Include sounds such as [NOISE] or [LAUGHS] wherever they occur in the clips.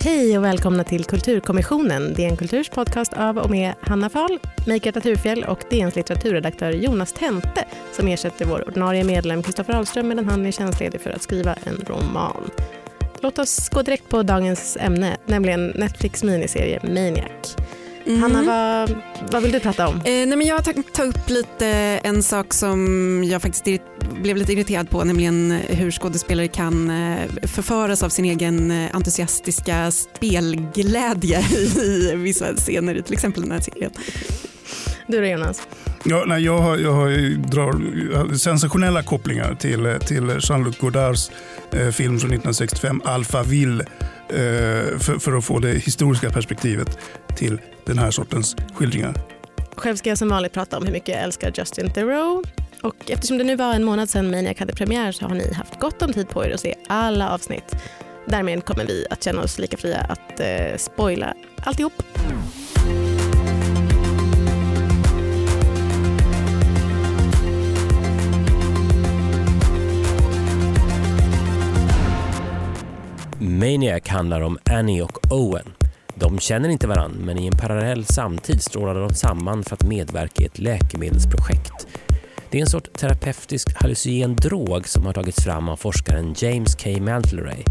Hej och välkomna till Kulturkommissionen, DN Kulturs podcast av och med Hanna Fahl, Mikael Naturfjäll och DNs litteraturredaktör Jonas Tente som ersätter vår ordinarie medlem Kristoffer Ahlström medan han är tjänstledig för att skriva en roman. Låt oss gå direkt på dagens ämne, nämligen Netflix miniserie Maniac. Mm. Hanna, vad, vad vill du prata om? Eh, nej men jag har tagit upp lite en sak som jag faktiskt blev lite irriterad på, nämligen hur skådespelare kan eh, förföras av sin egen eh, entusiastiska spelglädje [LAUGHS] i vissa scener, till exempel den här serien. Du då Jonas? Ja, nej, jag, har, jag har, drar sensationella kopplingar till, till Jean-Luc Godards eh, film från 1965, Alphaville, Eh, för, för att få det historiska perspektivet till den här sortens skildringar. Själv ska jag som vanligt prata om hur mycket jag älskar Justin Theroux. Och eftersom det nu var en månad sedan Maniac hade premiär så har ni haft gott om tid på er att se alla avsnitt. Därmed kommer vi att känna oss lika fria att eh, spoila alltihop. Maniac handlar om Annie och Owen. De känner inte varann men i en parallell samtid strålar de samman för att medverka i ett läkemedelsprojekt. Det är en sorts terapeutisk hallucinogen drog som har tagits fram av forskaren James K. Mantleray.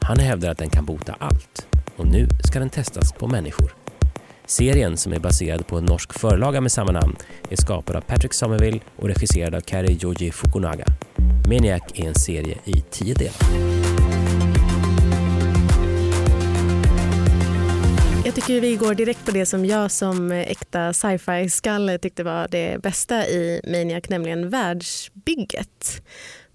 Han hävdar att den kan bota allt och nu ska den testas på människor. Serien, som är baserad på en norsk förlaga med samma namn, är skapad av Patrick Somerville och regisserad av Kari Joji Fukunaga. Maniac är en serie i tio delar. Jag tycker vi går direkt på det som jag som äkta sci-fi-skalle tyckte var det bästa i Maniac, nämligen världsbygget.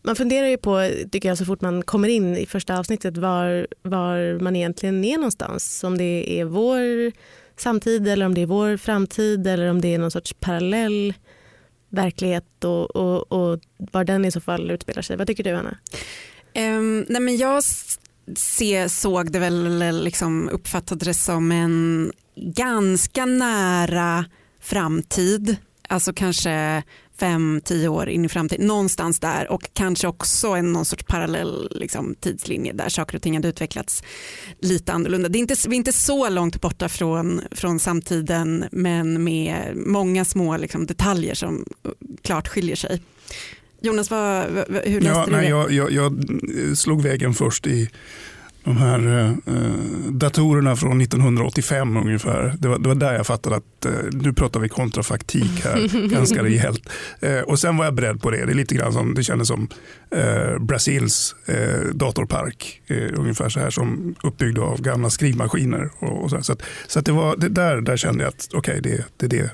Man funderar ju på, tycker jag, så fort man kommer in i första avsnittet var, var man egentligen är någonstans. Om det är vår samtid eller om det är vår framtid eller om det är någon sorts parallell verklighet och, och, och var den i så fall utspelar sig. Vad tycker du, Anna? Um, nej men jag se, såg det väl, liksom uppfattade det som en ganska nära framtid. Alltså kanske fem, tio år in i framtiden, någonstans där och kanske också en någon sorts parallell liksom, tidslinje där saker och ting hade utvecklats lite annorlunda. Det är inte, vi är inte så långt borta från, från samtiden men med många små liksom, detaljer som klart skiljer sig. Jonas, vad, hur läste ja, du nej, det? Jag, jag, jag, slog vägen först i de här eh, datorerna från 1985 ungefär. Det var, det var där jag fattade att eh, nu pratar vi kontrafaktik här [LAUGHS] ganska rejält. Eh, och sen var jag beredd på det. Det är lite grann som det kändes som eh, Brasils eh, datorpark. Eh, ungefär så här som uppbyggd av gamla skrivmaskiner. Och, och så, så, att, så att det var, det där, där kände jag att okej, okay, det, det är det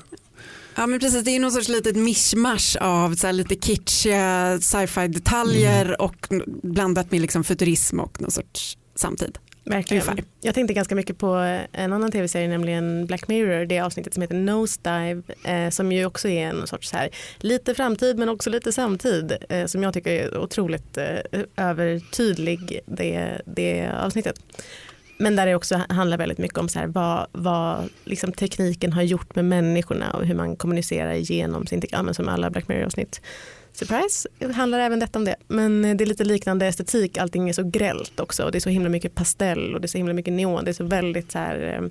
Ja men precis, det är någon sorts litet mischmasch av så lite kitschiga sci-fi detaljer mm. och blandat med liksom futurism och någon sorts samtid. Verkligen. Ungefär. Jag tänkte ganska mycket på en annan tv-serie, nämligen Black Mirror, det avsnittet som heter Nosedive, eh, som ju också är en sorts här, lite framtid men också lite samtid, eh, som jag tycker är otroligt eh, övertydlig, det, det avsnittet. Men där det också handlar väldigt mycket om så här, vad, vad liksom tekniken har gjort med människorna och hur man kommunicerar genom sin teknik, ja, som alla Black Mirror-avsnitt. Surprise, handlar även detta om det. Men eh, det är lite liknande estetik, allting är så grällt också och det är så himla mycket pastell och det är så himla mycket neon. Det är så väldigt så här, eh,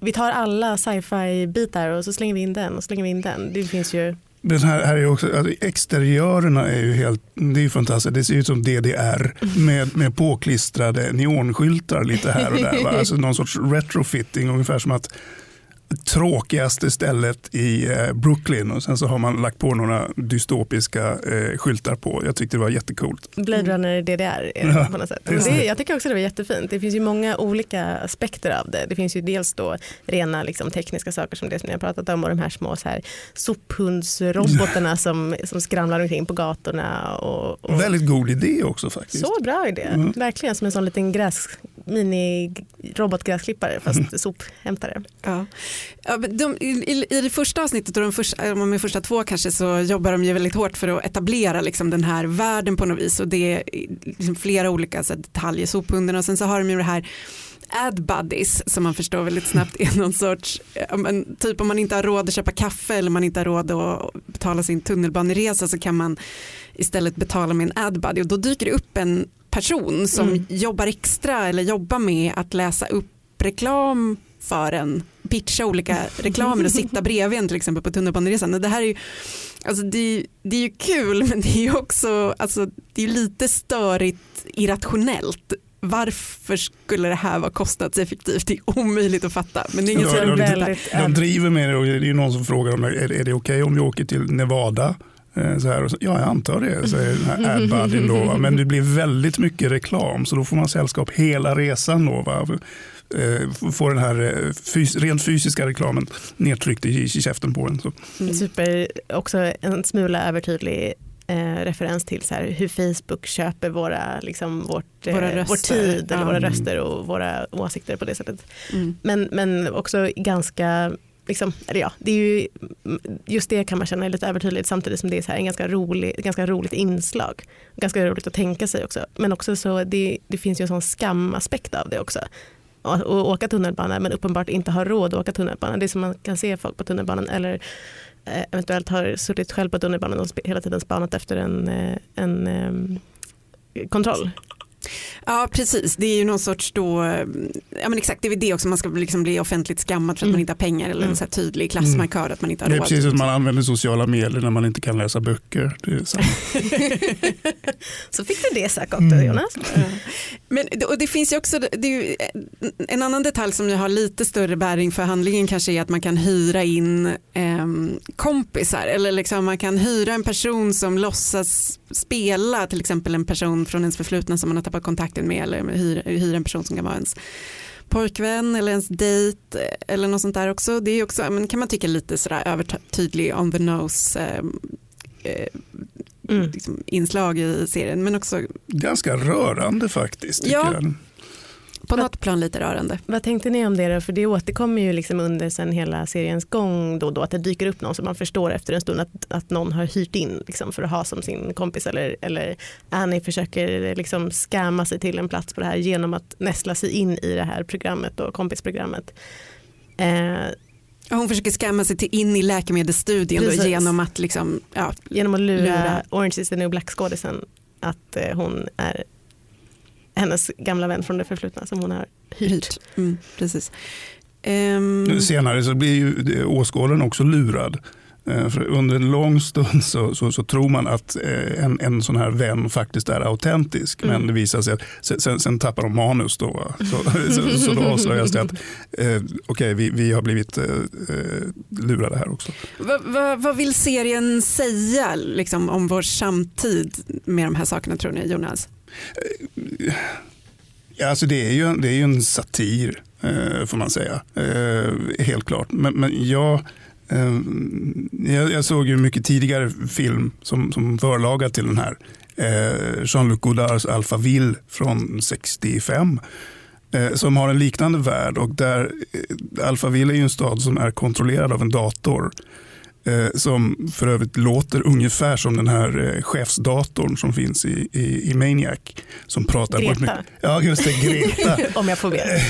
vi tar alla sci-fi bitar och så slänger vi in den och slänger vi in den. Det finns ju den här, här är också, alltså exteriörerna är ju helt, det är fantastiskt. Det ser ut som DDR med, med påklistrade neonskyltar lite här och där. Va? Alltså någon sorts retrofitting, ungefär som att tråkigaste stället i eh, Brooklyn och sen så har man lagt på några dystopiska eh, skyltar på. Jag tyckte det var jättecoolt. Blade Runner DDR ja, på något sätt. Det, jag tycker också det var jättefint. Det finns ju många olika aspekter av det. Det finns ju dels då rena liksom, tekniska saker som det som ni har pratat om och de här små så här, sophundsrobotarna som, som skramlar omkring på gatorna. Och, och... Väldigt god idé också faktiskt. Så bra idé. Mm. Verkligen som en sån liten gräs, mini robotgräsklippare fast mm. sophämtare. Ja. De, i, i, det första avsnittet och de första, de första två kanske så jobbar de ju väldigt hårt för att etablera liksom den här världen på något vis och det är liksom flera olika så detaljer, sophundarna och sen så har de ju det här ad buddies som man förstår väldigt snabbt är någon sorts, typ om man inte har råd att köpa kaffe eller man inte har råd att betala sin tunnelbaneresa så kan man istället betala med en ad buddy och då dyker det upp en person som Mm. jobbar extra eller jobbar med att läsa upp reklam för en, pitcha olika reklamer och sitta [LAUGHS] bredvid en till exempel på tunnelbaneresan. Det här är ju, alltså det, är- det är ju kul men det är också alltså, det är lite störigt irrationellt. Varför skulle det här vara kostnadseffektivt? Det är omöjligt att fatta. Men det är ja, jag väldigt- De driver med det och det är ju någon som frågar om är, är det okej om vi åker till Nevada? Eh, Så här, och så, ja, jag antar det, säger den här adbuddyn då. va. Men det blir väldigt mycket reklam så då får man sällskap hela resan. Då, va. Eh, Får den här eh, fys rent fysiska reklamen nedtryckt i, i käften på en. Så. Mm. Super, också en smula övertydlig eh, referens till så här, hur Facebook köper våra, liksom, vårt, eh, Våra vår röster. tid eller Ja. våra Mm. röster och våra åsikter på det sättet. Mm. Men, men också ganska, liksom, eller ja, det är ju, mm, just det kan man känna är lite övertydligt samtidigt som det är så här en ganska, rolig, ganska roligt inslag. Ganska roligt att tänka sig också. Men också så det, det finns ju en sån skamaspekt av det också. Att åka tunnelbana men uppenbart inte ha råd att åka tunnelbana. Det är som man kan se folk på tunnelbanan eller eh, eventuellt har suttit själv på tunnelbanan och hela tiden spanat efter en, eh, en, en kontroll. Ja precis, det är ju någon sorts då, ja men exakt det är väl det också, man ska liksom bli offentligt skammad för att Mm. man inte har pengar eller en Mm. så här tydlig klassmarkör att man inte har Det är råd. precis som man använder sociala medier när man inte kan läsa böcker. Det är samma. [LAUGHS] Så fick du det sagt också Mm. Jonas. Ja. [LAUGHS] Men, och det finns ju också, det är ju en annan detalj som ju har lite större bäring för handlingen kanske är att man kan hyra in ehm, kompisar eller liksom man kan hyra en person som låtsas spela till exempel en person från ens förflutna som man har tappat kontakten med eller hyra, hyra en person som kan vara ens pojkvän eller ens dejt eh, eller något sånt där också. Det är också, men kan man tycka lite sådär övertydlig on the nose ehm, eh, Mm. liksom inslag i serien men också Ganska rörande faktiskt. Tycker Ja. jag. På något plan lite rörande. Vad tänkte ni om det då? För det återkommer ju liksom under sen hela seriens gång då och då att det dyker upp någon som man förstår efter en stund att, att någon har hyrt in liksom, för att ha som sin kompis eller, eller Annie försöker liksom skämma sig till en plats på det här genom att nästla sig in i det här programmet och kompisprogrammet. Eh, Hon försöker skamma sig till in i läkemedelsstudien då, genom att liksom, ja, genom att lura, Lura. Orange is the new black skådisen att eh, hon är hennes gamla vän från det förflutna som hon har hyrt. hyrt. Mm, precis. Ehm, Senare så blir ju åskådaren också lurad. Eh, För under en lång stund så, så, så tror man att eh, en, en sån här vän faktiskt är autentisk. Mm. Men det visar sig att sen, sen, tappar de manus då. va? Så, så, så då avslöjas det att eh, okej, vi, vi har blivit eh, eh, lurade här också. vad, vad, vad vill serien säga liksom, om vår samtid med de här sakerna tror ni Jonas? Eh, ja, alltså det, är ju, det är ju en satir eh, får man säga. Eh, helt klart. Men, men jag, eh, jag, jag såg ju mycket tidigare film som, som förlaga till den här. Eh, Jean-Luc Godards Alphaville från 65. Eh, som har en liknande värld och där eh, Alphaville är ju en stad som är kontrollerad av en dator. Eh, som för övrigt låter ungefär som den här eh, chefsdatorn som finns i, i, i Maniac. Som pratar Greta. mycket- Ja, just det, Greta. [LAUGHS] Om jag får be.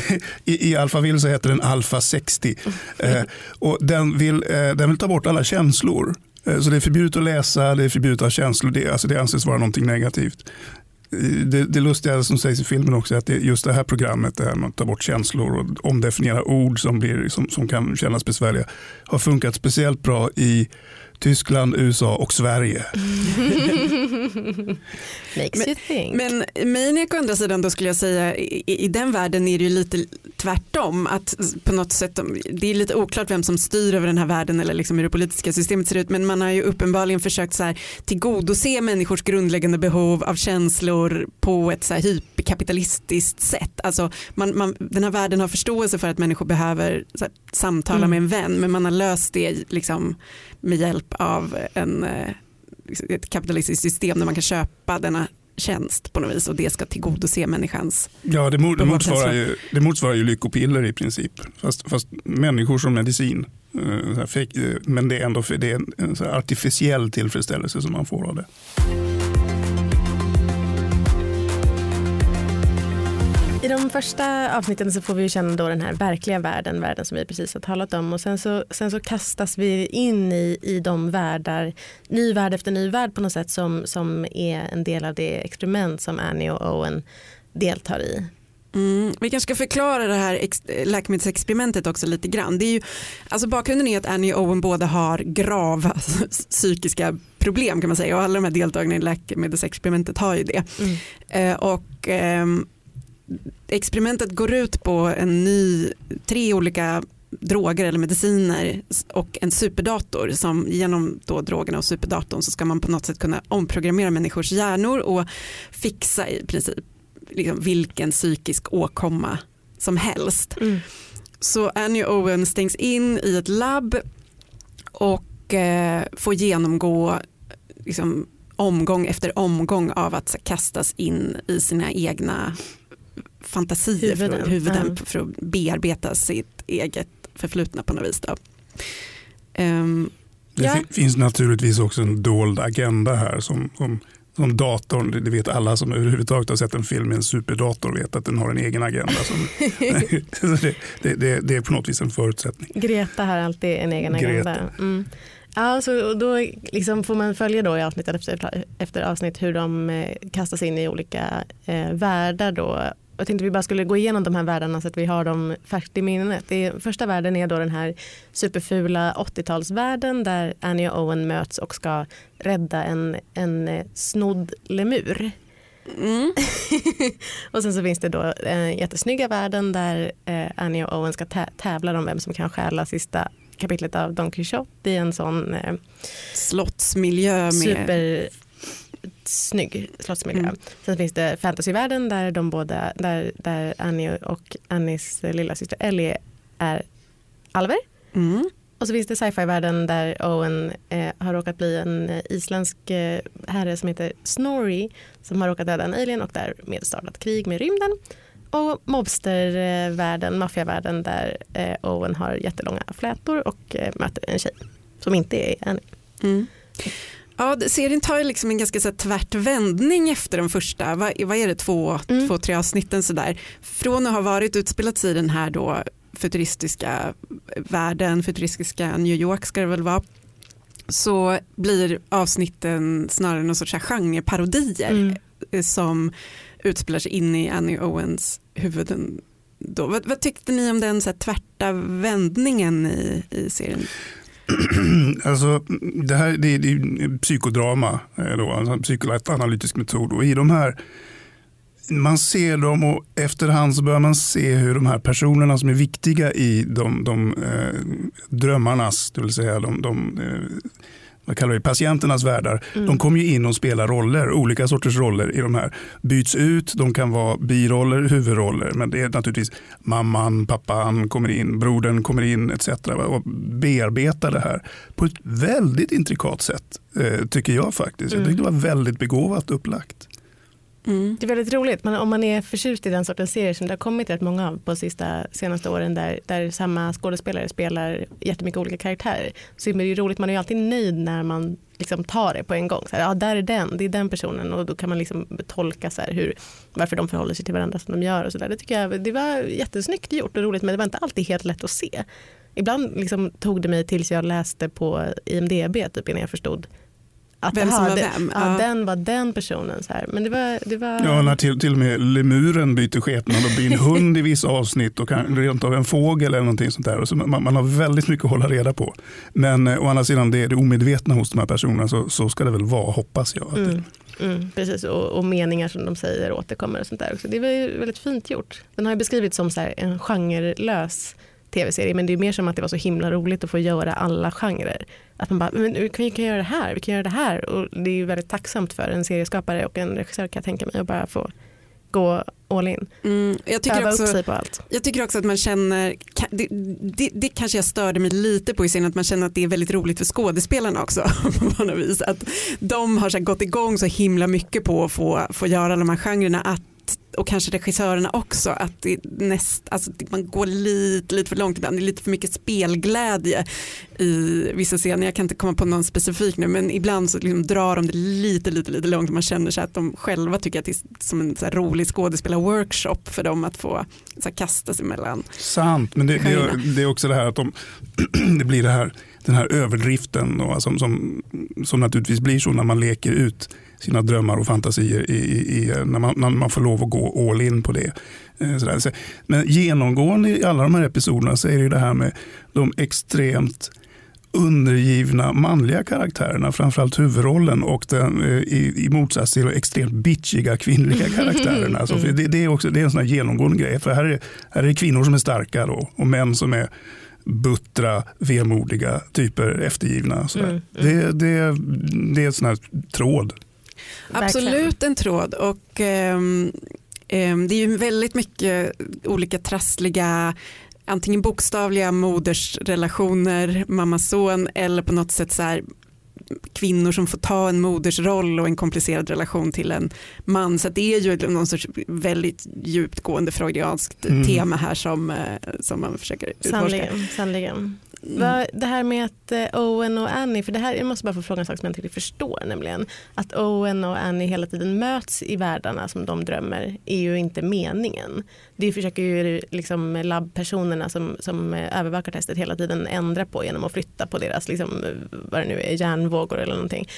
I, I Alphaville så heter den Alpha 60. Eh, och den, vill, eh, den vill ta bort alla känslor. Eh, så det är förbjudet att läsa, det är förbjudet att ha känslor. Det, alltså det anses vara någonting negativt. Det, det lustiga som sägs i filmen också är att det, just det här programmet, det här med att ta bort känslor och omdefiniera ord som, blir, som, som kan kännas besvärliga, har funkat speciellt bra i Tyskland, USA och Sverige. [LAUGHS] Makes you think. Men Maniac å andra sidan då skulle jag säga i, i den världen är det ju lite tvärtom att på något sätt det är lite oklart vem som styr över den här världen eller liksom hur det politiska systemet ser ut men man har ju uppenbarligen försökt så här, tillgodose människors grundläggande behov av känslor på ett så här hyperkapitalistiskt sätt. Alltså man, man, den här världen har förståelse för att människor behöver så här, samtala Mm. med en vän men man har löst det liksom med hjälp av en eh, ett kapitalistiskt system där man kan köpa denna tjänst på något vis och det ska tillgodose människans. Ja, det, mo- det, motsvarar ju, det motsvarar ju lyckopiller i princip. Fast, fast människor som medicin. Eh, eh, Men det är ändå för, det är en, artificiell tillfredsställelse som man får av det. I de första avsnitten så får vi känna då den här verkliga världen, världen som vi precis har talat om och sen så, sen så kastas vi in i, i de världar, ny värld efter ny värld på något sätt som, som är en del av det experiment som Annie och Owen deltar i. Mm, vi kanske ska förklara det här läkemedelsexperimentet också lite grann. Det är ju, alltså bakgrunden är att Annie och Owen båda har grava [LAUGHS] psykiska problem kan man säga och alla de här deltagarna i läkemedelsexperimentet har ju det. Mm. Eh, och, eh, experimentet går ut på en ny, tre olika droger eller mediciner och en superdator som genom då drogerna och superdatorn så ska man på något sätt kunna omprogrammera människors hjärnor och fixa i princip liksom vilken psykisk åkomma som helst. Mm. Så Annie Owen stängs in i ett labb och eh, får genomgå liksom, omgång efter omgång av att kastas in i sina egna fantasier huvuden, för, huvuden mm. för att bearbeta sitt eget förflutna på något vis. Då. Um, det ja. finns naturligtvis också en dold agenda här som, som som datorn, det vet alla som överhuvudtaget har sett en film med en superdator vet att den har en egen agenda. Som, [LAUGHS] [LAUGHS] det, det, det, det, är på något vis en förutsättning. Greta har alltid en egen Greta. agenda. Mm. Ja, så då liksom får man följa då i avsnitt efter, efter avsnitt hur de eh, kastas in i olika eh, världar då jag tänkte vi bara skulle gå igenom de här världarna så att vi har dem färskt i minnet. Det första världen är då den här superfula 80-talsvärlden där Annie och Owen möts och ska rädda en, en eh, snodd lemur. Mm. [LAUGHS] och sen så finns det då den jättesnygga världen där eh, Annie och Owen ska tävla om vem som kan stjäla sista kapitlet av Don Quixote i en sån eh, slottsmiljö med super snygg slottsmiljö. Mm. Sen finns det fantasyvärlden där de båda, där, där Annie och Annies lilla syster Ellie är alver. Mm. Och så finns det sci-fi-världen där Owen eh, har råkat bli en eh, isländsk eh, herre som heter Snorri som har råkat döda en alien och därmed startat krig med rymden. Och mobstervärlden, maffiavärlden där eh, Owen har jättelånga flätor och eh, möter en tjej som inte är Annie. Mm. Ja, serien tar ju liksom en ganska så tvärt vändning efter de första, vad, vad är det, två, mm. två, tre avsnitten sådär. Från att ha varit utspelat i den här då futuristiska världen, futuristiska New York ska det väl vara, så blir avsnitten snarare någon sorts genreparodier mm. som utspelar sig in i Annie Owens huvuden. Då. Vad, vad tyckte ni om den så här, tvärta vändningen i, i serien? [CLEARS THROAT] alltså, det här det är, det är psykodrama, eh, då, alltså psykoanalytisk metod. Och i de här, man ser dem och efterhand så börjar man se hur de här personerna som är viktiga i de, de eh, drömmarnas, det vill säga de, de eh, vad kallar vi patienternas världar, mm. de kommer ju in och spelar roller, olika sorters roller i de här. Byts ut, de kan vara biroller, huvudroller, men det är naturligtvis mamman, pappan kommer in, brodern kommer in etc. och bearbetar det här på ett väldigt intrikat sätt, eh, tycker jag faktiskt. Jag tycker det var väldigt begåvat upplagt. Mm. Det är väldigt roligt, men om man är förtjust i den sortens serier som det har kommit rätt många av på sista, senaste åren där, där samma skådespelare spelar jättemycket olika karaktärer så är det ju roligt, man är ju alltid nöjd när man liksom tar det på en gång. Så här, ja, där är den, det är den personen och då kan man liksom tolka så här hur, varför de förhåller sig till varandra som de gör och så där. Det tycker jag det var jättesnyggt gjort och roligt men det var inte alltid helt lätt att se. Ibland liksom tog det mig tills jag läste på IMDB typ innan jag förstod att vem som var vem. Ja, ja. Den var den personen. Så här. Men det var, det var... Ja, när till, till och med lemuren byter skepnad och blir en hund i vissa avsnitt och kan, rent av en fågel eller någonting sånt där. Så man, man, har väldigt mycket att hålla reda på. Men eh, å andra sidan, det är det omedvetna hos de här personerna så, så ska det väl vara, hoppas jag. Mm. Mm, precis, och, och, meningar som de säger återkommer och sånt där också. Det var väldigt fint gjort. Den har beskrivits som så här, en genrelös tv-serie men det är mer som att det var så himla roligt att få göra alla genrer. Att man bara, men vi kan, göra det här, vi kan göra det här och det är ju väldigt tacksamt för en serieskapare och en regissör kan jag tänka mig att bara få gå all in. Mm, jag, tycker också, upp sig på allt. jag tycker också att man känner, det, det, det, kanske jag störde mig lite på i scenen, att man känner att det är väldigt roligt för skådespelarna också. [LAUGHS] på något vis. Att de har så gått igång så himla mycket på att få, få göra de här genrerna att och kanske regissörerna också, att det näst, alltså, man går lite, lite för långt ibland. Det är lite för mycket spelglädje i vissa scener. Jag kan inte komma på någon specifik nu men ibland så liksom drar de det lite, lite, lite långt. Man känner sig att de själva tycker att det är som en så rolig skådespelarworkshop för dem att få så här, kasta sig mellan. Sant, men det, det, det är också det här att de, [CLEARS THROAT] det blir det här, den här överdriften då, som, som, som naturligtvis blir så när man leker ut sina drömmar och fantasier i, i, när, man, när man får lov att gå all in på det. Eh, sådär. Men genomgående i alla de här episoderna så är det det här med de extremt undergivna manliga karaktärerna, framförallt huvudrollen och den, eh, i, i motsats till de extremt bitchiga kvinnliga [LAUGHS] karaktärerna. Alltså, det, det, är också, det är en sån genomgående grej. För här är, här är kvinnor som är starka då, och män som är buttra, vemodiga typer, eftergivna. Mm, mm. Det, det, det är en sån här tråd. Absolut en tråd och um, um, det är ju väldigt mycket olika trassliga antingen bokstavliga modersrelationer, mamma-son eller på något sätt så här, kvinnor som får ta en modersroll och en komplicerad relation till en man. Så det är ju någon sorts väldigt djupgående freudianskt mm. tema här som, eh, som man försöker utforska. Sannligen. Mm. Det här med att eh, Owen och Annie, för det här, jag måste bara få fråga en sak som jag inte riktigt förstår nämligen. Att Owen och Annie hela tiden möts i världarna som de drömmer är ju inte meningen. Det försöker ju liksom labbpersonerna som, som övervakar testet hela tiden ändra på genom att flytta på deras, liksom, vad det nu är, hjärnvågor eller någonting.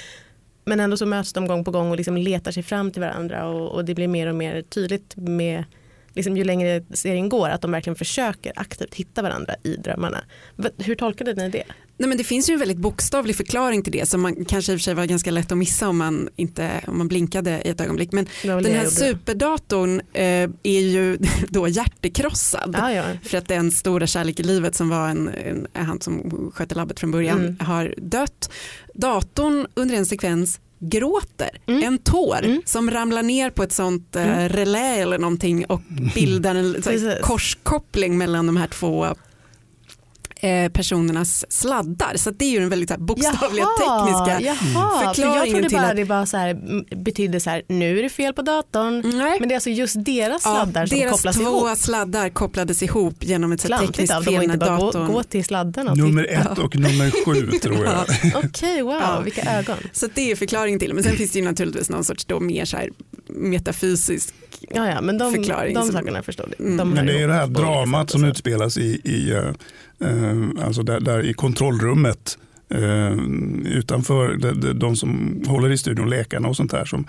Men ändå så möts de gång på gång och liksom letar sig fram till varandra och, och det blir mer och mer tydligt med liksom, ju längre serien går att de verkligen försöker aktivt hitta varandra i drömmarna. Hur tolkade ni det? Nej, men det finns ju en väldigt bokstavlig förklaring till det som man kanske i och för sig var ganska lätt att missa om man, inte, om man blinkade i ett ögonblick. Men den här superdatorn eh, är ju [LAUGHS] då hjärtekrossad ah, ja. för att den stora kärlek i livet som var en, en, han som skötte labbet från början mm. har dött. Datorn under en sekvens gråter mm. en tår mm. som ramlar ner på ett sånt eh, mm. relä eller någonting och bildar en korskoppling mellan de här två eh, personernas sladdar. Så det är ju den väldigt bokstavliga jaha, tekniska jaha, förklaringen. För jag trodde bara att... det var så här, betydde så här, nu är det fel på datorn. Nej. Men det är alltså just deras sladdar ja, som deras kopplas ihop. Deras två sladdar kopplades ihop genom ett tekniskt fel. De inte bara datorn. Gå, gå till sladdarna. Nummer ett och nummer sju [LAUGHS] tror jag. [LAUGHS] Okej, okay, wow, ja. vilka ögon. Så det är förklaringen till det. Men sen finns det ju naturligtvis någon sorts då mer så här metafysisk ja, ja, men de, förklaring. De sakerna förstår du. De men det är ju det här dramat som utspelas i, i uh, Eh, alltså där, där i kontrollrummet eh, utanför de, de, som håller i studion, läkarna och sånt där som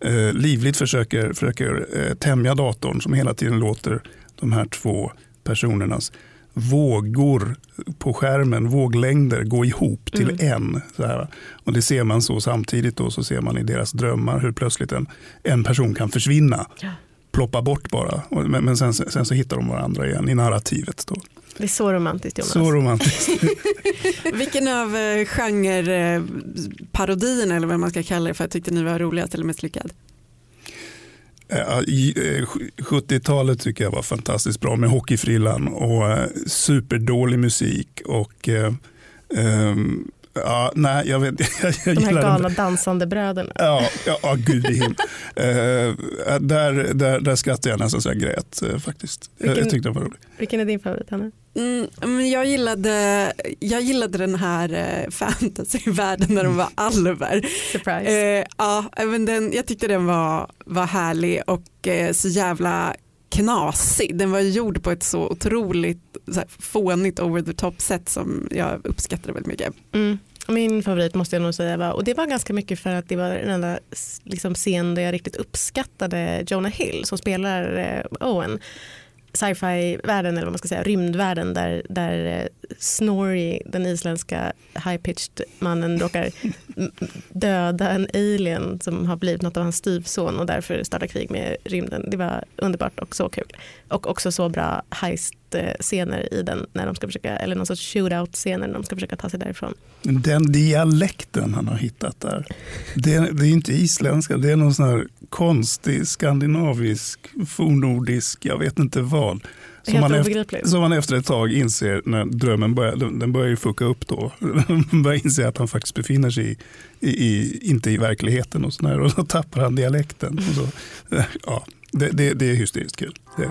eh, livligt försöker, försöker tämja datorn som hela tiden låter de här två personernas vågor på skärmen, våglängder, gå ihop till mm. en. Så här. Och det ser man så samtidigt då så ser man i deras drömmar hur plötsligt en, en person kan försvinna. Ja. Ploppa bort bara. Men, men sen, sen, så hittar de varandra igen i narrativet. Då. Det är så romantiskt Jonas. Så romantiskt. [LAUGHS] Vilken av eh, genreparodierna eller vad man ska kalla det för tyckte ni var roligast eller mest lyckad? 70-talet eh, tycker jag var fantastiskt bra med Hockeyfrillan och eh, superdålig musik och um, Ja, nej, jag vet, jag, [LAUGHS] jag De här galna dansande bröderna. Ja, ja, ja gud i himlen. [LAUGHS] uh, där, där, där skrattade jag nästan så jag grät uh, faktiskt. Vilken, jag, tyckte det var roligt. Vilken är din favorit Hanna? Mm, jag, gillade, jag gillade den här uh, fantasyvärlden när de var alver. Surprise. Ja, men den, jag tyckte den var, var härlig och så jävla knasig. Den var gjord på ett så otroligt så här, fånigt over the top sätt som jag uppskattade väldigt mycket. Mm. Min favorit måste jag nog säga var, och det var ganska mycket för att det var den enda liksom, scen där jag riktigt uppskattade Jonah Hill som spelar eh, Owen sci-fi-världen eller vad man ska säga, rymdvärlden där, där eh, Snorri, den isländska high-pitched mannen råkar [LAUGHS] döda en alien som har blivit något av hans styvson och därför startar krig med rymden. Det var underbart och så kul. Och också så bra heist-scener i den när de ska försöka, eller någon sorts shootout-scener när de ska försöka ta sig därifrån. Den dialekten han har hittat där, det, det är inte isländska, det är någon sån här konstig skandinavisk, fornnordisk, jag vet inte vad Som man, efter, som man efter ett tag inser när drömmen börjar, den börjar ju fucka upp då. Man [LAUGHS] börjar inse att han faktiskt befinner sig i, i, i, inte i verkligheten och sådär. Och så tappar han dialekten. Och så, ja, det, det, det är hysteriskt kul. Det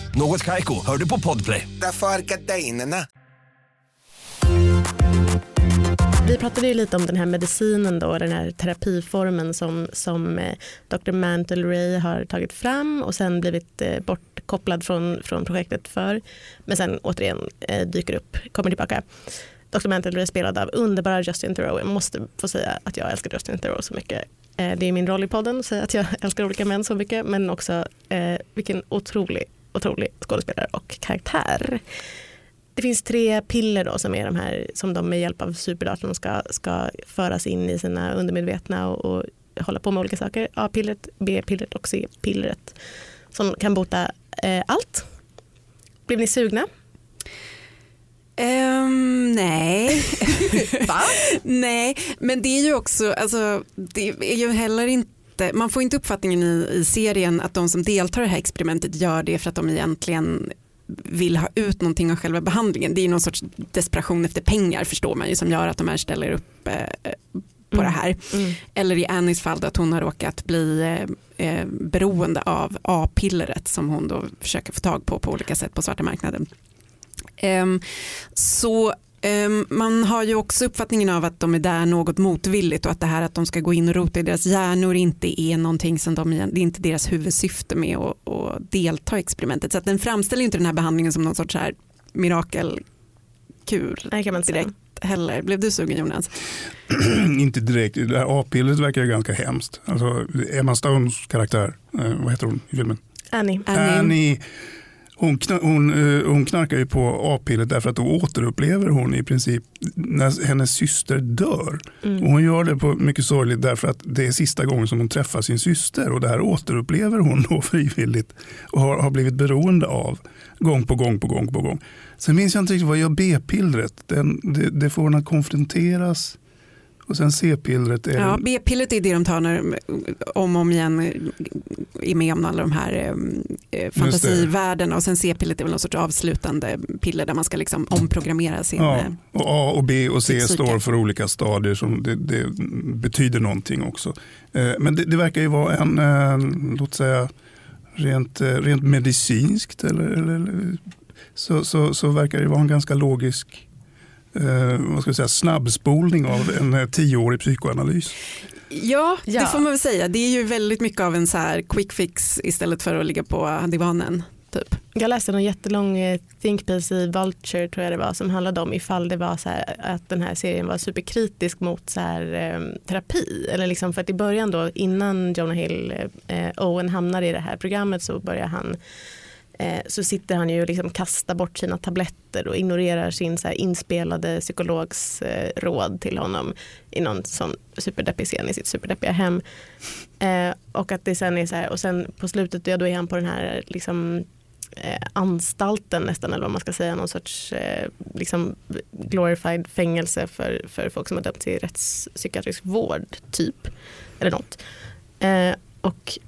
Något Kaiko, hör du på Podplay. Därför. Vi pratade ju lite om den här medicinen då, den här terapiformen som, som eh, Dr. Mantle Ray har tagit fram och sen blivit eh, bortkopplad från, från projektet för. Men sen återigen eh, dyker upp, kommer tillbaka. Dr. Mantle Ray spelad av underbara Justin Theroux. Jag måste få säga att jag älskar Justin Theroux så mycket. Det är min roll i podden att säga att jag [LAUGHS] älskar olika män så mycket men också vilken otrolig, otrolig skådespelare och karaktär. Det finns tre piller då som är de här som de med hjälp av superdatorn ska, ska föras in i sina undermedvetna och, och hålla på med olika saker. A-pillret, B-pillret och C-pillret som kan bota eh, allt. Blev ni sugna? Ehm, nej. [LAUGHS] [LAUGHS] nej, men det är ju också, alltså, det är ju heller inte, man får inte uppfattningen i, i serien att de som deltar i det här experimentet gör det för att de egentligen vill ha ut någonting av själva behandlingen. Det är någon sorts desperation efter pengar förstår man ju som gör att de här ställer upp eh, på Mm. det här. Mm. Eller i Annies fall då att hon har råkat bli eh, eh, beroende av A-pillret som hon då försöker få tag på på olika sätt på svarta marknaden. Ehm, så man har ju också uppfattningen av att de är där något motvilligt och att det här att de ska gå in och rota i deras hjärnor inte är någonting som de, det är inte deras huvudsyfte med att, att delta i experimentet. Så att den framställer inte den här behandlingen som någon sorts här mirakelkur Nej, kan man säga. direkt heller. Blev du sugen Jonas? [CLEARS THROAT] inte direkt. Det här A-pillret verkar ju ganska hemskt. Alltså, Emma Stones karaktär, eh, vad heter hon i filmen? Annie. Annie. Annie. Hon, kna, hon, eh, hon knarkar ju på A-pillret därför att då återupplever hon i princip när hennes syster dör. Mm. Och hon gör det på mycket sorgligt därför att det är sista gången som hon träffar sin syster och det här återupplever hon då [LAUGHS] frivilligt och har, har blivit beroende av gång på gång på gång på gång. Sen minns jag inte riktigt vad gör B-pillret. Det, det får hon att konfronteras och sen C-pillret är Ja, B-pillret är det de tar när om och om igen är med om alla de här eh, fantasivärldarna. Och sen C-pillret är väl någon sorts avslutande piller där man ska liksom omprogrammera sin... Ja, eh, och A och B och C står för olika stadier som det, det betyder någonting också. Eh, Men det, det verkar ju vara en, eh, låt säga, rent, eh, rent medicinskt eller, eller, eller så, så, så verkar det vara en ganska logisk eh, vad ska jag säga, snabbspolning av en eh, tioårig psykoanalys. Ja, Ja. det får man väl säga. Det är ju väldigt mycket av en så här quick fix istället för att ligga på divanen. Typ. Jag läste en jättelång eh, think piece i Vulture tror jag det var som handlade om ifall det var så här att den här serien var superkritisk mot så här, eh, terapi. Eller liksom för att i början då innan Jonah Hill eh, Owen hamnar i det här programmet så börjar han eh, Eh, så sitter han ju och liksom kastar bort sina tabletter och ignorerar sin så här inspelade psykologs eh, råd till honom i någon sån superdeppig scen i sitt superdeppiga hem. Eh, och att det sen är så här, och sen på slutet ja, då är han på den här liksom, eh, anstalten nästan eller vad man ska säga, någon sorts eh, liksom glorified fängelse för, för folk som har dömts till rättspsykiatrisk vård typ. Eller något. Eh, och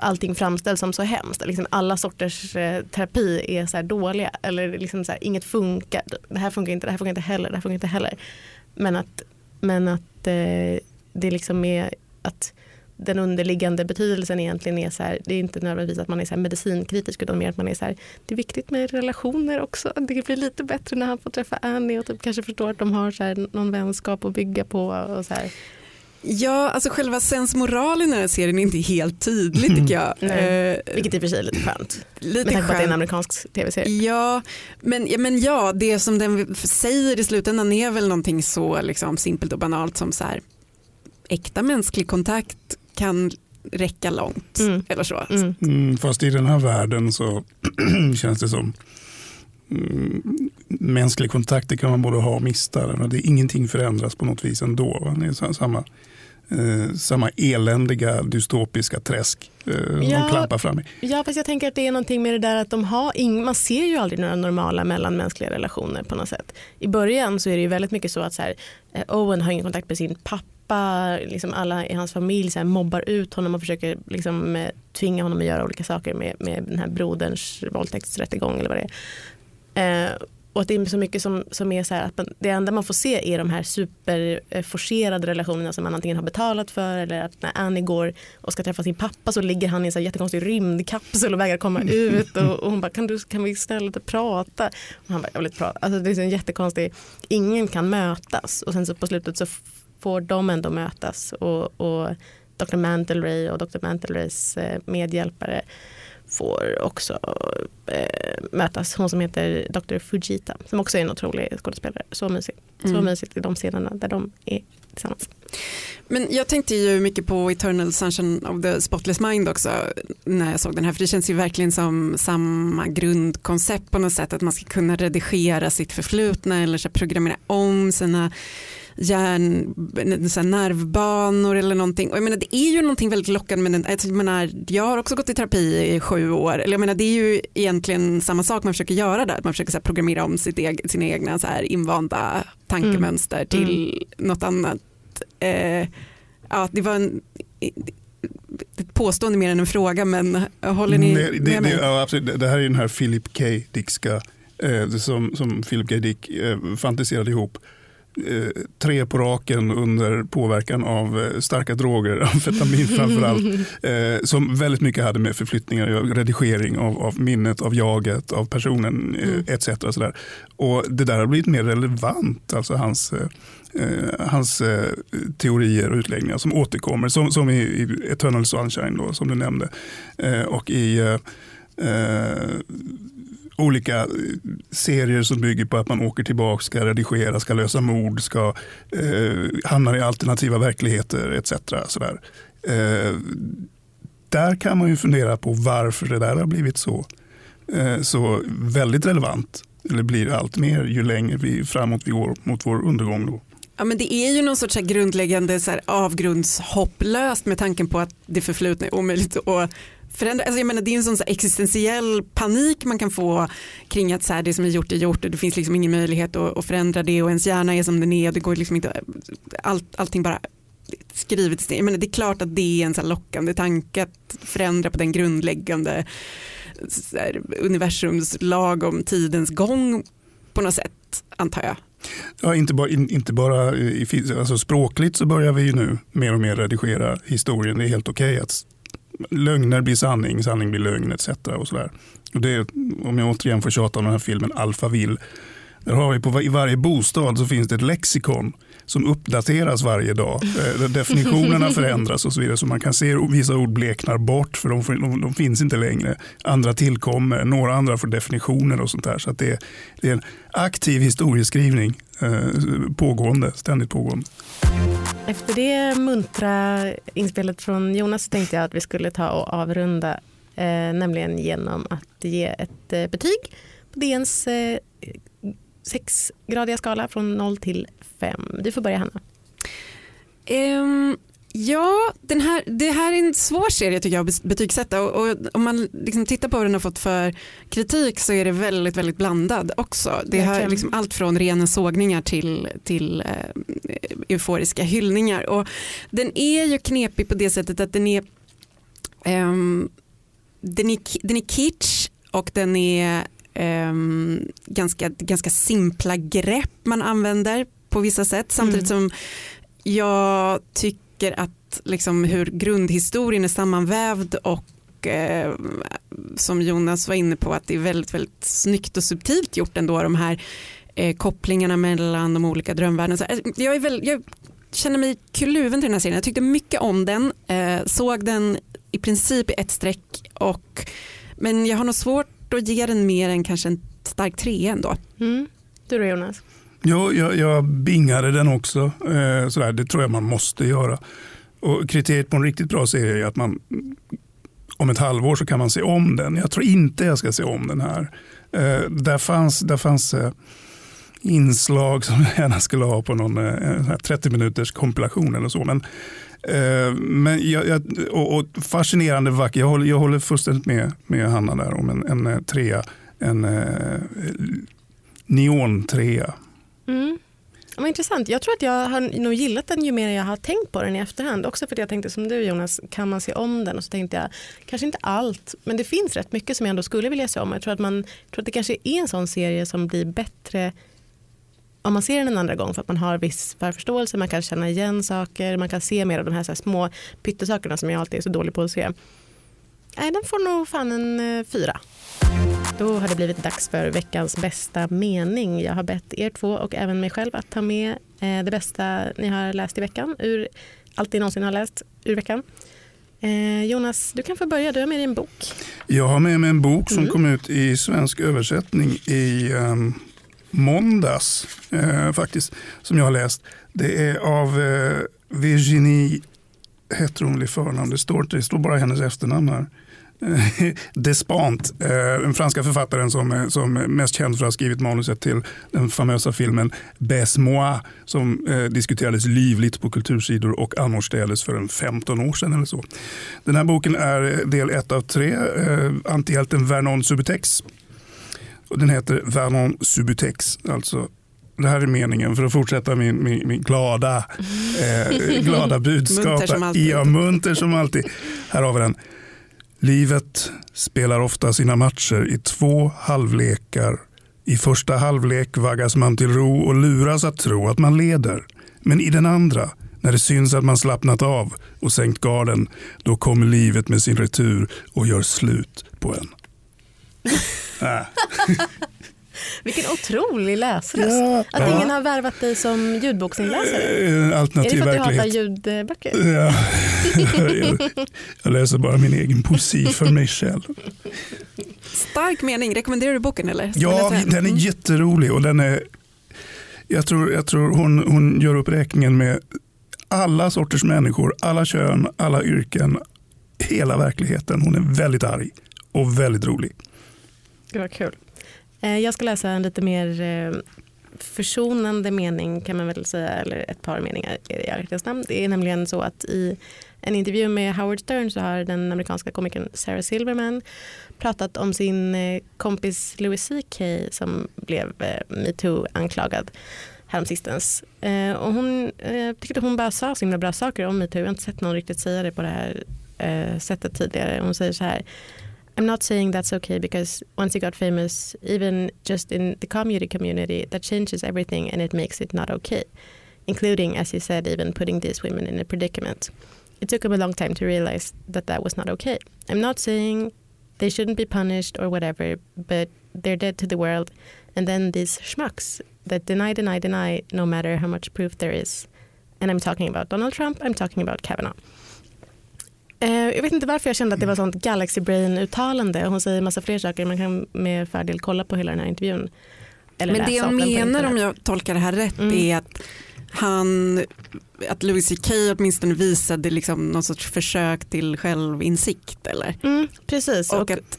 allting framställs som så hemskt. Liksom alla sorters eh, terapi är så här dåliga. Eller liksom så här, inget funkar. Det här funkar inte, det här funkar inte heller, det här funkar inte heller. Men att, men att eh, det liksom är att den underliggande betydelsen egentligen är så här, det är inte nödvändigtvis att man är så här medicinkritisk utan mer att man är så här, det är viktigt med relationer också. Det blir lite bättre när han får träffa Annie och typ kanske förstår att de har så här någon vänskap att bygga på. Och så här. Ja, alltså själva sensmoralen i den här serien är inte helt tydlig tycker jag. [LAUGHS] Nej, Eh, Vilket i och för sig är lite skönt. lite Med tanke på att det är en amerikansk tv-serie. Ja men, ja, men ja, det som den säger i slutändan är väl någonting så liksom, simpelt och banalt som så här, äkta mänsklig kontakt kan räcka långt. Mm. Eller så. Mm. Mm, fast i den här världen så [CLEARS THROAT] känns det som. Mm, mänsklig kontakt det kan man både ha och mista. Det, ingenting förändras på något vis ändå. Va? Det är samma, eh, samma eländiga dystopiska träsk eh, Ja. de klampar fram i. Ja, fast jag tänker att det är någonting med det där att de har ing- man ser ju aldrig några normala mellanmänskliga relationer på något sätt. I början så är det ju väldigt mycket så att så här, eh, Owen har ingen kontakt med sin pappa, liksom alla i hans familj så här, mobbar ut honom och försöker liksom, eh, tvinga honom att göra olika saker med, med den här broderns våldtäktsrättegång eller vad det är. Eh, och att det är så mycket som, som är så här att man, det enda man får se är de här superforcerade relationerna som man antingen har betalat för eller att när Annie går och ska träffa sin pappa så ligger han i en så här jättekonstig rymdkapsel och vägrar komma ut och, och hon bara kan, du, kan vi snälla prata? Och han bara jag vill inte prata. Alltså det är en jättekonstig, ingen kan mötas och sen så på slutet så får de ändå mötas och, och Dr. Mantelray och Dr. Mantelrays eh, medhjälpare får också eh, mötas. Hon som heter Dr. Fujita som också är en otrolig skådespelare. Så mysigt. Så Mm. mysigt i de scenerna där de är tillsammans. Men jag tänkte ju mycket på Eternal Sunshine of the Spotless Mind också när jag såg den här för det känns ju verkligen som samma grundkoncept på något sätt att man ska kunna redigera sitt förflutna eller så programmera om sina hjärn, så här nervbanor eller någonting. Och jag menar, det är ju någonting väldigt lockande med den. Alltså, jag, menar, jag har också gått i terapi i sju år. Eller jag menar, det är ju egentligen samma sak man försöker göra där. Att man försöker så här, programmera om sitt eg, sina egna så här, invanda tankemönster till något annat. Eh, ja, det var en, ett påstående mer än en fråga men håller ni Nej, det, med mig? det, ja, absolut. Det- här är den här Philip K. Dickska eh, som, som Philip K. Dick eh, fantiserade ihop. Eh, tre på raken under påverkan av eh, starka droger, [LAUGHS] amfetamin framförallt, [LAUGHS] eh, som väldigt mycket hade med förflyttningar, redigering av, av minnet, av jaget, av personen eh, etc. Och, sådär. och det där har blivit mer relevant, alltså hans eh, eh, hans teorier och utläggningar som återkommer, som, som i, i Eternal Sunshine då, som du nämnde. Och i olika eh, serier som bygger på att man åker tillbaka, ska redigera, ska lösa mord, ska eh, hamna i alternativa verkligheter etc. Sådär. Eh, där kan man ju fundera på varför det där har blivit så, eh, så väldigt relevant. Eller blir allt mer ju längre vi framåt vi går mot vår undergång. Då. Ja, men det är ju någon sorts så här grundläggande så här avgrundshopplöst med tanken på att det förflutna är omöjligt att förändra. Alltså jag menar, det är en sån så existentiell panik man kan få kring att så här, det som är gjort är gjort och det finns liksom ingen möjlighet att, att förändra det och ens hjärna är som den är och det går liksom inte, all, allting bara skrivet. Jag menar, det är klart att det är en så lockande tanke att förändra på den grundläggande här, universums lag om tidens gång på något sätt antar jag. Ja, inte bara, inte bara i, alltså språkligt så börjar vi ju nu mer och mer redigera historien. Det är helt okej att lögner blir sanning, sanning blir lögn etc. Och sådär. Och det, är- om jag återigen får tjata om den här filmen Alphaville. Där har vi på, I varje bostad så finns det ett lexikon som uppdateras varje dag. Eh, definitionerna [LAUGHS] förändras och så vidare. Så man kan se vissa ord bleknar bort för de, de, de finns inte längre. Andra tillkommer, några andra får definitioner och sånt där. Så det, det är en aktiv historieskrivning eh, pågående, ständigt pågående. Efter det muntra inspelet från Jonas så tänkte jag att vi skulle ta och avrunda eh, nämligen genom att ge ett eh, betyg på DNs eh, sexgradiga skala från 0 till 5. Du får börja Hanna. Um, ja, den här, det här är en svår serie tycker jag att betygsätta. Och, och om man liksom tittar på vad den har fått för kritik så är det väldigt, väldigt blandad också. Det har liksom allt från rena sågningar till, till eh, euforiska hyllningar. Och den är ju knepig på det sättet att den är ehm, den är, den är kitsch och den är ehm, ganska, ganska simpla grepp man använder på vissa sätt. Samtidigt som jag tycker att liksom hur grundhistorien är sammanvävd och eh, som Jonas var inne på att det är väldigt, väldigt snyggt och subtilt gjort ändå de här eh, kopplingarna mellan de olika drömvärldarna. Eh, jag, är väl, jag känner mig kluven till den här serien. Jag tyckte mycket om den, eh, såg den i princip i ett streck och men jag har nog svårt att ge den mer än kanske en stark trea ändå. Mm. Du då Jonas? Jo, jag, jag bingade den också. Eh, sådär, det tror jag man måste göra. Och kriteriet på en riktigt bra serie är att man om ett halvår så kan man se om den. Jag tror inte jag ska se om den här. Eh, där fanns, där fanns eh, inslag som jag gärna skulle ha på någon eh, 30 minuters kompilation eller så. Men, eh, men jag, jag, och, och fascinerande vacker. Jag håller, jag håller fullständigt med, med Hanna där om en, en eh, trea. En eh, neontrea. Mm. Men intressant. Jag tror att jag har nog gillat den ju mer jag har tänkt på den i efterhand. Också för att jag tänkte som du Jonas, kan man se om den? Och så tänkte jag, kanske inte allt, men det finns rätt mycket som jag ändå skulle vilja se om. Jag tror att, man, jag tror att det kanske är en sån serie som blir bättre om man ser den en andra gång för att man har viss förförståelse, man kan känna igen saker, man kan se mer av de här, så här små pyttesakerna som jag alltid är så dålig på att se. Nej, den får nog fan en eh, fyra. Då har det blivit dags för veckans bästa mening. Jag har bett er två och även mig själv att ta med eh, det bästa ni har läst i veckan, ur allt ni någonsin har läst ur veckan. Eh, Jonas, du kan få börja. Du har med dig en bok. Jag har med mig en bok som Mm. kom ut i svensk översättning i um, måndags eh, faktiskt, som jag har läst. Det är av eh, Virginie, heter hon i förnamn, det står, det står bara hennes efternamn här. [LAUGHS] Eh, Despant, eh, den franska författaren som, är- som mest känd för att ha skrivit manuset till den famösa filmen Baisse-moi som eh, diskuterades livligt på kultursidor och annorstädes för en 15 år sedan eller så. Den här boken är del ett av tre, eh, antihjälten Vernon Subutex. Och den heter Vernon Subutex, alltså det här är meningen för att fortsätta min, min, min glada, eh, glada budskap. [LAUGHS] Munter som alltid. Ja, munter som alltid. Här har vi den. Livet spelar ofta sina matcher i två halvlekar. I första halvlek vaggas man till ro och luras att tro att man leder. Men i den andra, när det syns att man slappnat av och sänkt garden, då kommer livet med sin retur och gör slut på en. [LAUGHS] Äh. Vilken otrolig läsröst. Ja. Att Ja. ingen har värvat dig som ljudboksinläsare. Eh, Är det Alternativ för att du hatar ljudböcker? Ja. [LAUGHS] jag, jag läser bara min egen poesi för mig själv. Stark mening, rekommenderar du boken eller? Ska Ja, den är Mm. jätterolig och den är, jag tror, jag tror hon, hon gör upp räkningen med alla sorters människor, alla kön, alla yrken, hela verkligheten. Hon är väldigt arg och väldigt rolig. Det var kul. Eh, jag ska läsa en lite mer eh, försonande mening kan man väl säga, eller ett par meningar i ärlighetens namn. Det är nämligen så att i en intervju med Howard Stern så har den amerikanska komikern Sarah Silverman pratat om sin eh, kompis Louis CK som blev metoo-anklagad häromsistens. Och hon tyckte hon bara sa så himla bra saker om metoo. Jag har inte sett någon riktigt säga det på det här sättet tidigare. Hon säger så här I'm not saying that's okay because once you got famous, even just in the comedy community, that changes everything and it makes it not okay, including, as you said, even putting these women in a predicament. It took him a long time to realize that that was not okay. I'm not saying they shouldn't be punished or whatever, but they're dead to the world. And then these schmucks that deny, deny, deny, no matter how much proof there is. And I'm talking about Donald Trump, I'm talking about Kavanaugh. Eh, Jag vet inte varför jag kände att det var sånt Galaxy Brain-uttalande. Hon säger massa fler saker. Man kan med fördel kolla på hela den här intervjun. Eller Men det jag på menar om jag tolkar det här rätt Mm. är att han, att Louis CK åtminstone visade liksom någon sorts försök till självinsikt eller? Mm, precis. Och att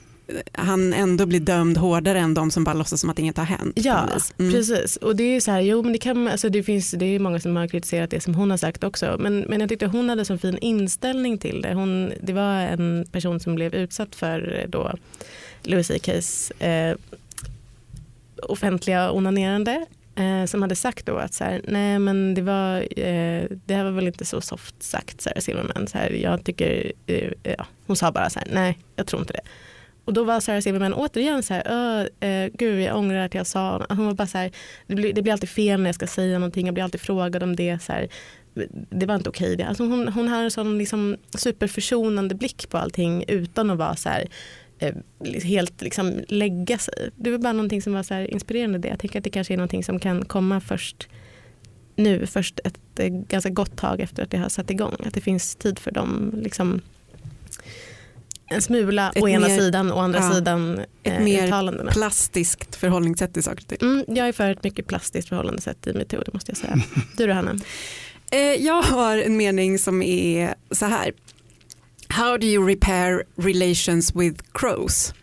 han ändå blir dömd hårdare än de som bara låtsas som att inget har hänt. Ja. Mm. precis. Och det är så här, jo men det kan alltså det finns, det är många som har kritiserat det som hon har sagt också. Men, men jag tyckte hon hade så fin inställning till det. Hon, det var en person som blev utsatt för eh, då Louis CKs eh, offentliga onanerande. Eh, som hade sagt då att så här, nej men det var, eh, det här var väl inte så soft sagt Sarah Silverman. Så här, jag tycker, eh, ja, hon sa bara så här, nej jag tror inte det. Och då var Sarah Silverman återigen så här, eh, gud jag ångrar att jag sa, alltså hon var bara så här, det blir, det blir alltid fel när jag ska säga någonting, jag blir alltid frågad om det. Så här, det var inte okej. det. Alltså hon, hon har en sån liksom superförsonande blick på allting utan att vara så här, eh, helt liksom lägga sig. Det var bara någonting som var så här inspirerande. Det. Jag tänker att det kanske är någonting som kan komma först nu, först ett eh, ganska gott tag efter att det har satt igång. Att det finns tid för dem. Liksom, en smula Ett å ena mer- sidan och andra ja, sidan ett eh, mer uttalandena. Plastiskt förhållningssätt till saker och ting. Mm, jag är för ett mycket plastiskt förhållandesätt i metoo, det måste jag säga. [LAUGHS] Du då Hanna? Eh, Jag har en mening som är så här. How do you repair relations with crows?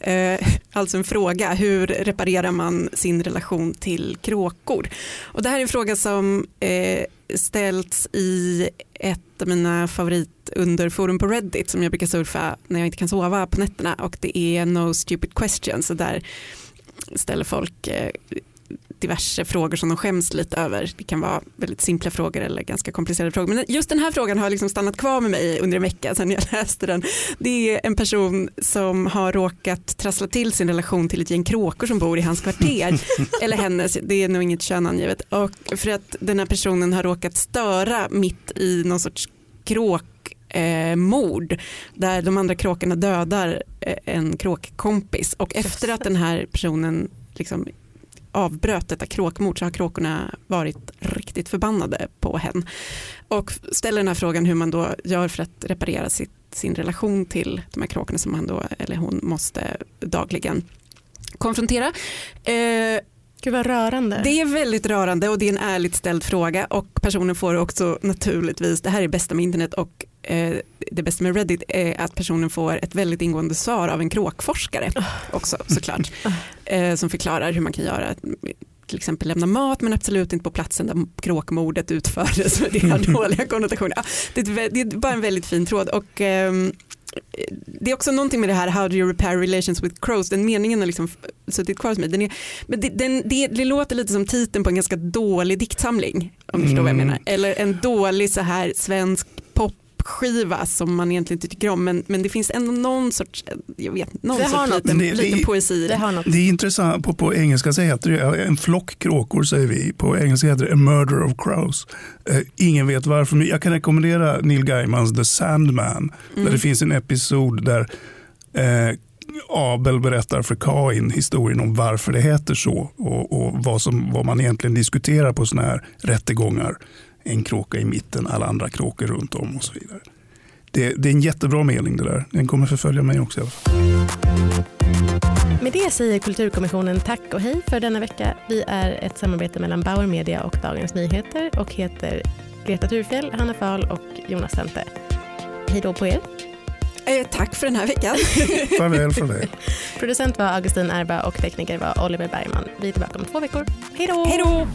Eh, alltså en fråga, hur reparerar man sin relation till kråkor? Och det här är en fråga som eh, ställts i ett av mina favoritunderforum på Reddit som jag brukar surfa när jag inte kan sova på nätterna. Och det är No Stupid Questions och där ställer folk eh, diverse frågor som de skäms lite över. Det kan vara väldigt simpla frågor eller ganska komplicerade frågor. Men just den här frågan har liksom stannat kvar med mig under en vecka sedan jag [LAUGHS] läste den. Det är en person som har råkat trassla till sin relation till ett gäng kråkor som bor i hans kvarter. [LAUGHS] eller hennes, det är nog inget kön angivet. Och för att den här personen har råkat störa mitt i någon sorts kråk eh, mord där de andra kråkorna dödar eh, en kråkkompis och efter att den här personen liksom avbröt detta kråkmord så har kråkorna varit riktigt förbannade på hen och ställer den här frågan hur man då gör för att reparera sitt, sin relation till de här kråkorna som han då eller hon måste dagligen konfrontera. Eh, Gud vad rörande. det är väldigt rörande och det är en ärligt ställd fråga och personen får också naturligtvis, det här är bästa med internet och eh, det bästa med Reddit är att personen får ett väldigt ingående svar av en kråkforskare också såklart [LAUGHS] eh, som förklarar hur man kan göra till exempel lämna mat men absolut inte på platsen där kråkmordet utfördes [LAUGHS] med det har [LAUGHS] dåliga konnotationer. Ja, det, är, det är bara en väldigt fin tråd och ehm, det är också någonting med det här how do you repair relations with crows, den meningen har liksom suttit kvar hos mig. Den är, men det, den, det, det låter lite som titeln på en ganska dålig diktsamling om du förstår vad jag Mm. menar. Eller en dålig så här svensk popskiva som man egentligen inte tycker om men, men det finns ändå någon sorts, jag vet, någon Det sorts något. liten, Det- det- liten poesi i Det det. har något. Det är intressant, på, på engelska så heter det en flock kråkor säger vi. På engelska heter det a murder of crows. Eh, ingen vet varför, men jag kan rekommendera Neil Gaimans The Sandman. Där det finns en episod där eh, Abel berättar för Kain historien om varför det heter så och, och vad, som, vad man egentligen diskuterar på sådana här rättegångar. En kråka i mitten, alla andra kråkor runt om och så vidare. Det, det är en jättebra mening det där. Den kommer förfölja mig också i alla fall. Med det säger Kulturkommissionen tack och hej för denna vecka. Vi är ett samarbete mellan Bauer Media och Dagens Nyheter och heter Greta Thurfjell, Hanna Fahl och Jonas Tente. Hej då på er. Eh, tack för den här veckan. [LAUGHS] Farväl från dig. [LAUGHS] Producent var Augustin Erba och tekniker var Oliver Bergman. Vi är tillbaka om två veckor. Hej då! Hej då!